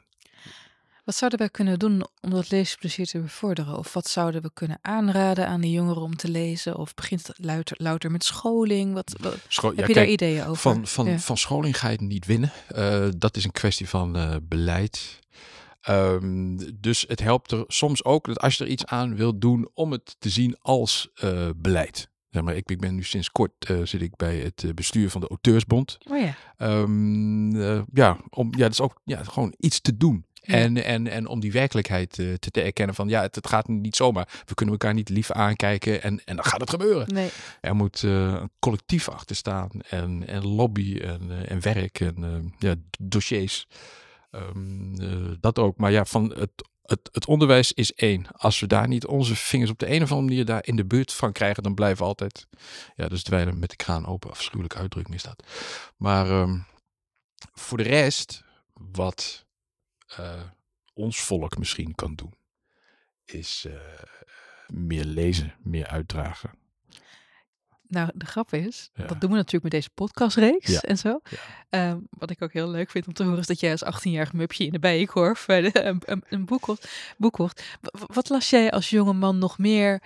Wat zouden wij kunnen doen om dat leesplezier te bevorderen? Of wat zouden we kunnen aanraden aan de jongeren om te lezen? Of begint het louter, louter met scholing? Wat, wat- Scho- heb ja, je kijk, daar ideeën over? Van, van, Ja. van scholing ga je het niet winnen. Eh, dat is een kwestie van eh, beleid. Ehm, dus het helpt er soms ook dat als je er iets aan wilt doen om het te zien als eh, beleid. Zeg maar, ik, ik ben nu sinds kort eh, zit ik bij het eh, bestuur van de Auteursbond. Oh ja, Ehm, eh, ja, om, ja, dat is ook ja, gewoon iets te doen. Ja. En, en, en om die werkelijkheid te, te erkennen van ja, het, het gaat niet zomaar. We kunnen elkaar niet lief aankijken en, en dan gaat het gebeuren. nee. Er moet een collectief achter staan en, en lobby en, en werk en ja, dossiers. Ehm, eh, dat ook. Maar ja, van het, het, het onderwijs is één. Als we daar niet onze vingers op de een of andere manier daar in de buurt van krijgen, dan blijven we altijd, ja, dus dweilen met de kraan open. Afschuwelijke uitdrukking is dat. Maar ehm, voor de rest, wat eh, ons volk misschien kan doen, is eh, meer lezen, meer uitdragen. Nou, de grap is, Ja. dat doen we natuurlijk met deze podcastreeks Ja. en zo. Ja. Ehm, wat ik ook heel leuk vind om te horen, is dat jij als 18-jarig mupje in de bijenkorf bij de, een, een, een boek, kocht, boek Wat las jij als jonge man nog meer,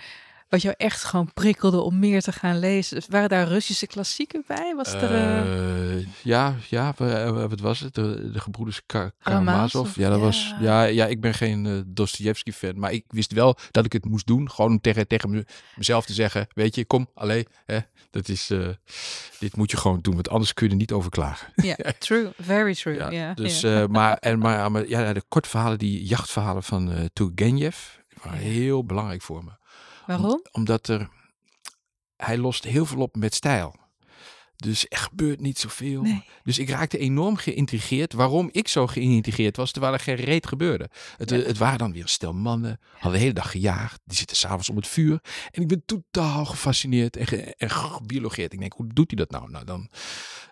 wat jou echt gewoon prikkelde om meer te gaan lezen? Dus waren daar Russische klassieken bij? Was er... eh, Eh, ja, ja, wa- wat was het? De, de gebroeders Ka- Karamazov. Ja, dat ja. was. Ja, ja, ik ben geen eh Dostoevsky fan, maar ik wist wel dat ik het moest doen, gewoon om tegen tegen me- mezelf te zeggen, weet je, kom, alleen, hè, dat is, eh, dit moet je gewoon doen, want anders kun je er niet over klagen. ja, [laughs] true, very true. Ja, dus, eh, maar, en, maar, maar ja, de korte verhalen, die jachtverhalen van eh Turgenev, waren heel belangrijk voor me. Waarom? Omdat er, hij lost heel veel op met stijl. Dus er gebeurt niet zoveel. Nee. Dus ik raakte enorm geïntrigeerd waarom ik zo geïntrigeerd was, terwijl er geen reet gebeurde. Het, Ja. het waren dan weer een stel mannen, hadden de hele dag gejaagd, die zitten s'avonds om het vuur. En ik ben totaal gefascineerd en, ge, en gebiologeerd. Ik denk, hoe doet hij dat nou? Nou, dan,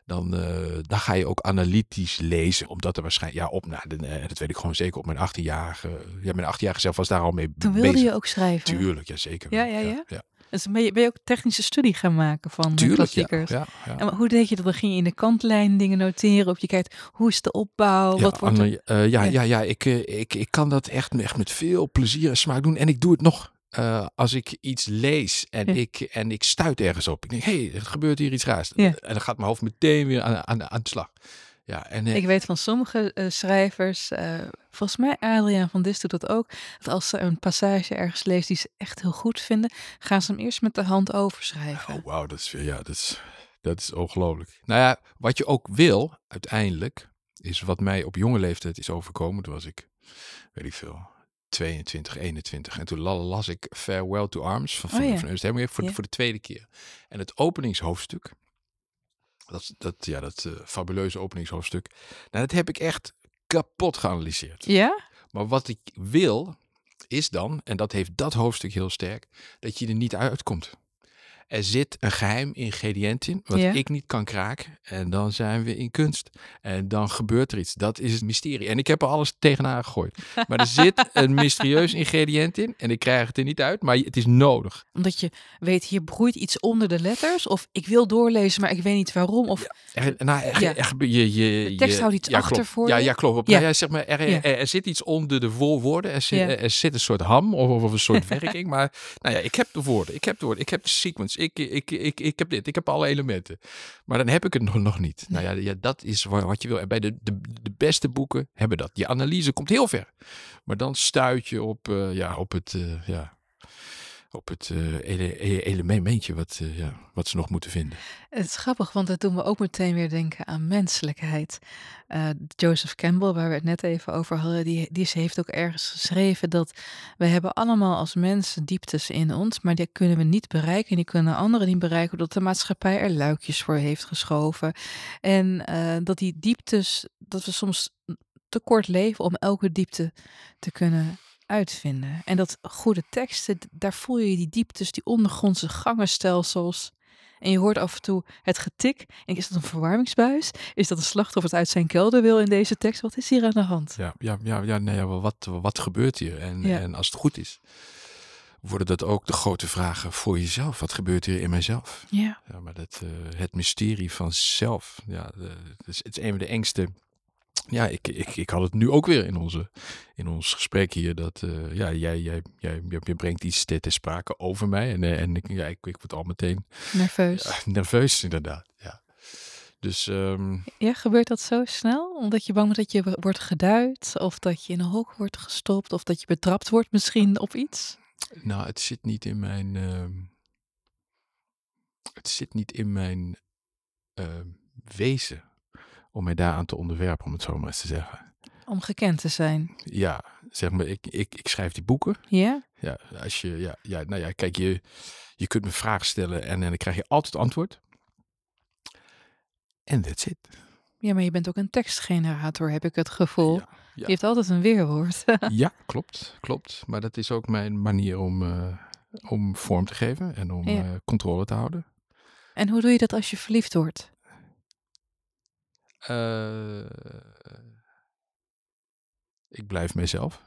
dan, eh, dan ga je ook analytisch lezen, omdat er waarschijnlijk, ja, op, nou, dat weet ik gewoon zeker, op mijn 18-jarige, ja, mijn 18-jarige zelf was daar al mee Toen wilde bezig. je ook schrijven. Tuurlijk, ja zeker. Ja, ja, ja? ja. Dus ben je, ben je ook technische studie gaan maken van eh, Tuurlijk, ja. klassiekers? ja, ja. En hoe deed je dat? Dan ging je in de kantlijn dingen noteren. Of je kijkt, hoe is de opbouw? Ja, wat wordt. Anne, eh, ja, Ja. ja. ja, ik, eh, ik, ik kan dat echt, echt met veel plezier en smaak doen. En ik doe het nog als ik iets lees en, Ja. ik, en ik stuit ergens op. Ik denk, hé, hey, er gebeurt hier iets raars. Ja. En dan gaat mijn hoofd meteen weer aan, aan, aan de slag. Ja, en eh, Ik weet van sommige eh, schrijvers, eh, volgens mij Adriaan van Dis doet dat ook, dat als ze een passage ergens leest die ze echt heel goed vinden, gaan ze hem eerst met de hand overschrijven. Oh, wauw, dat is, weer- ja, dat is, dat is ongelooflijk. Nou ja, wat je ook wil, uiteindelijk, is wat mij op jonge leeftijd is overkomen. Toen was ik, weet ik veel, 22, 21. En toen la- las ik Farewell to Arms van, Oh van, ja. van Ernst Hemingway voor, Ja. voor de tweede keer. En het openingshoofdstuk, dat, dat, ja, dat eh, fabuleuze openingshoofdstuk, nou, dat heb ik echt kapot geanalyseerd. Ja? Maar wat ik wil, is dan, en dat heeft dat hoofdstuk heel sterk, dat je er niet uitkomt. Er zit een geheim ingrediënt in, wat Ja. ik niet kan kraken. En dan zijn we in kunst. En dan gebeurt er iets. Dat is het mysterie. En ik heb er alles tegenaan gegooid. Maar er zit [laughs] een mysterieus ingrediënt in. En ik krijg het er niet uit, maar het is nodig. Omdat je weet, hier broeit iets onder de letters. Of ik wil doorlezen, maar ik weet niet waarom. Of Er, nou, er, Ja. er gebe- je, je, De tekst je- houdt iets achter klopt. voor ja, je. Ja, klopt. Nou zeg maar, er, zit iets onder de voorwoorden. Er zit, er zit een soort ham of, of een soort [laughs] werking. Maar nou ja, ik heb de woorden. Ik heb de woorden. Ik heb de sequence. Ik, ik, ik, ik heb dit. Ik heb alle elementen. Maar dan heb ik het nog, nog niet. Nou ja, ja, dat is wa- wat je wil. En bij de, de, de beste boeken hebben dat. Je analyse komt heel ver. Maar dan stuit je op, eh, ja, op het... eh, ja, op het eh, ele- e- elementje wat, eh, ja, wat ze nog moeten vinden. Het is grappig, want dat doen we ook meteen weer denken aan menselijkheid. Eh, Joseph Campbell, waar we het net even over hadden, die, die heeft ook ergens geschreven dat we hebben allemaal als mensen dieptes in ons, maar die kunnen we niet bereiken en die kunnen anderen niet bereiken omdat de maatschappij er luikjes voor heeft geschoven. En dat die dieptes, dat we soms te kort leven om elke diepte te kunnen uitvinden. En dat goede teksten, daar voel je die dieptes, die ondergrondse gangenstelsels. En je hoort af en toe het getik. En is dat een verwarmingsbuis? Is dat een slachtoffer dat uit zijn kelder wil in deze tekst? Wat is hier aan de hand? Ja, ja, ja, ja, nee, ja, wat, wat gebeurt hier? En, Ja. en als het goed is, worden dat ook de grote vragen voor jezelf. Wat gebeurt hier in mijzelf? Ja. Ja, maar dat, eh, het mysterie van zelf, ja, eh, het, is, het is een van de engste. Ja, ik, ik, ik had het nu ook weer in, onze, in ons gesprek hier. Dat eh, ja, jij, jij, jij, je brengt iets te, te sprake over mij. En, eh, en ik, ja, ik, ik word al meteen Nerveus. ja, nerveus, inderdaad. Ja. Dus ehm, Ja, gebeurt dat zo snel? Omdat je bang bent dat je wo- wordt geduid? Of dat je in een hok wordt gestopt? Of dat je betrapt wordt misschien op iets? Nou, het zit niet in mijn. ehm, het zit niet in mijn ehm, wezen om mij daaraan te onderwerpen, om het zo maar eens te zeggen. Om gekend te zijn. Ja, zeg maar, ik, ik, ik schrijf die boeken. Ja? Ja, als je, ja, ja, nou ja, kijk, je, je kunt me vragen stellen en, en dan krijg je altijd antwoord. En that's it. Ja, maar je bent ook een tekstgenerator, heb ik het gevoel. Ja, ja. Je heeft altijd een weerwoord. [laughs] Ja, klopt, klopt. Maar dat is ook mijn manier om, eh, om vorm te geven en om Ja. eh, controle te houden. en hoe doe je dat als je verliefd wordt? Eh, ik blijf mijzelf.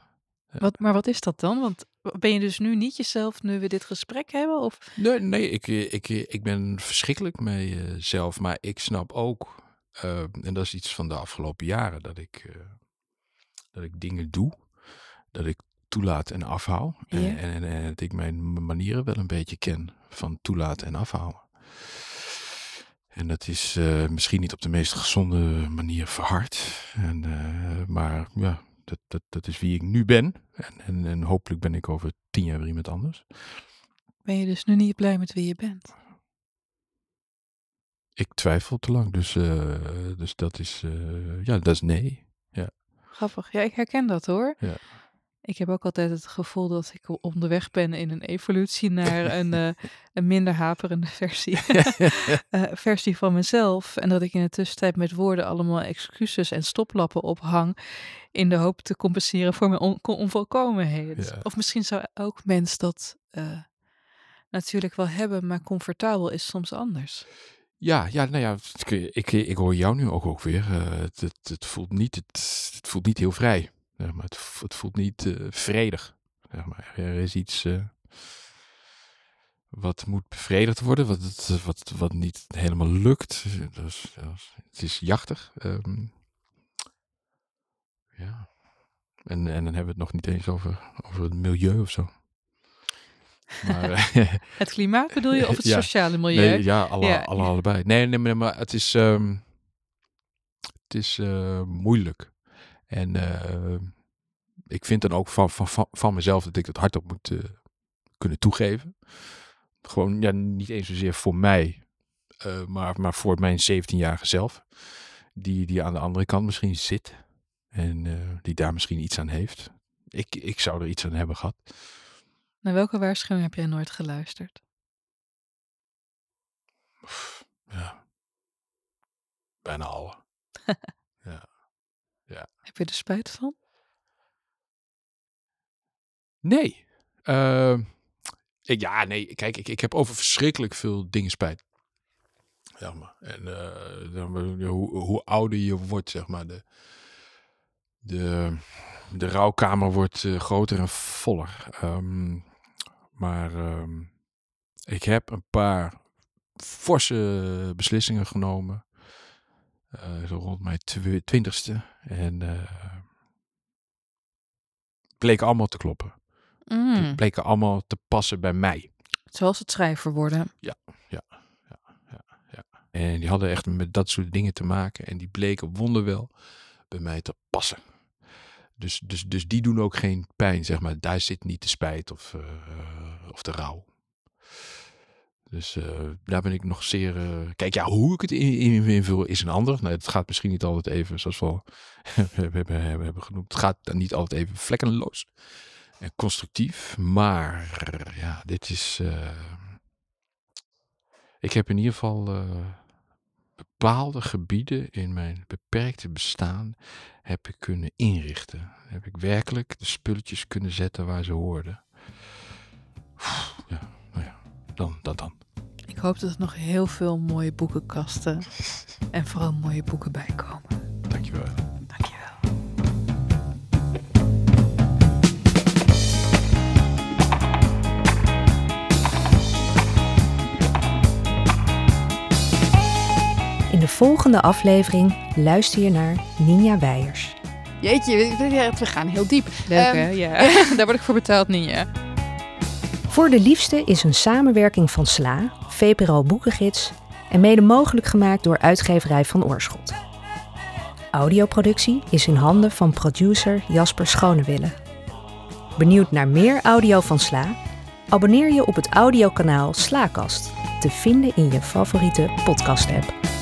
Wat, maar wat is dat dan? Want ben je dus nu niet jezelf nu we dit gesprek hebben? Of Nee, nee ik, eh, ik, eh, ik ben verschrikkelijk mezelf, maar ik snap ook, eh, en dat is iets van de afgelopen jaren, dat ik, eh, dat ik dingen doe, dat ik toelaat en afhoud. En, Ja. en, en, dat ik mijn manieren wel een beetje ken van toelaten en afhouden. En dat is eh, misschien niet op de meest gezonde manier verhard. En, eh, maar ja, dat, dat, dat is wie ik nu ben. En, en, en hopelijk ben ik over tien jaar weer iemand anders. ben je dus nu niet blij met wie je bent? Ik twijfel te lang, dus, eh, dus dat is, ja, dat is nee. Grappig. Ja, ik herken dat hoor. Ja. Ik heb ook altijd het gevoel dat ik onderweg ben in een evolutie naar een, [laughs] eh, een minder haperende versie, [laughs] [laughs] eh, versie van mezelf. En dat ik in de tussentijd met woorden allemaal excuses en stoplappen ophang. In de hoop te compenseren voor mijn on- onvolkomenheden. Ja. Of misschien zou elk mens dat eh, natuurlijk wel hebben, maar comfortabel is soms anders. Ja, ja, nou ja, ik, ik, ik hoor jou nu ook, ook weer. het, het, het, voelt niet, het, het voelt niet heel vrij. Zeg maar. het, het voelt niet eh, vredig. Zeg maar. Er is iets eh, wat moet bevredigd worden, wat, het, wat, wat niet helemaal lukt. Dus, het is jachtig. ehm. ja. En, en dan hebben we het nog niet eens over, over het milieu of zo. Maar, [laughs] eh, Het klimaat bedoel je of het [laughs] Ja. sociale milieu? Nee, ja, alle, Ja, alle, ja. allebei. Nee, nee, nee, maar het is. ehm, het is moeilijk. En eh, ik vind dan ook van, van, van, van mezelf dat ik het hardop moet eh, kunnen toegeven. Gewoon, ja, niet eens zozeer voor mij, eh, maar, maar voor mijn 17-jarige zelf. Die, die aan de andere kant misschien zit. En die daar misschien iets aan heeft. Ik, ik zou er iets aan hebben gehad. Naar welke waarschuwing heb jij nooit geluisterd? Ja. Bijna alle. [laughs] Heb je er spijt van? Nee. Eh, ik, ja, nee. Kijk, ik, ik heb over verschrikkelijk veel dingen spijt. Zeg maar. En eh, hoe, hoe ouder je wordt, zeg maar. De, de, de rouwkamer wordt eh, groter en voller. Ehm, maar ehm, ik heb een paar forse beslissingen genomen. eh, zo rond mijn tw- twintigste. En eh bleken allemaal te kloppen. Die Mm, bleken allemaal te passen bij mij. zoals het schrijver worden. En die hadden echt met dat soort dingen te maken. En die bleken wonderwel bij mij te passen. Dus, dus, dus die doen ook geen pijn, zeg maar. Daar zit niet de spijt of, eh, of de rouw. Dus eh, daar ben ik nog zeer... eh, Kijk, ja, hoe ik het in- in- invul is een ander. Nou, het gaat misschien niet altijd even, zoals we al [laughs] hebben, genoemd. Het gaat dan niet altijd even vlekkeloos en constructief. Maar ja, dit is... eh, ik heb in ieder geval bepaalde gebieden in mijn beperkte bestaan heb ik kunnen inrichten. Heb ik werkelijk de spulletjes kunnen zetten waar ze hoorden. Ja, dan dat dan. Ik hoop dat er nog heel veel mooie boekenkasten [laughs] en vooral mooie boeken bij komen. Dankjewel. Dankjewel. In de volgende aflevering luister je naar Ninja Weijers. Jeetje, we, we gaan heel diep. Leuk Ehm, hè? Ja. [laughs] Daar word ik voor betaald, Ninja. Voor de Liefste is een samenwerking van SLA, VPRO Boekengids en mede mogelijk gemaakt door uitgeverij van Oorschot. Audioproductie is in handen van producer Jasper Schonewille. Benieuwd naar meer audio van SLA? Abonneer je op het audiokanaal Slaakast, te vinden in je favoriete podcast-app.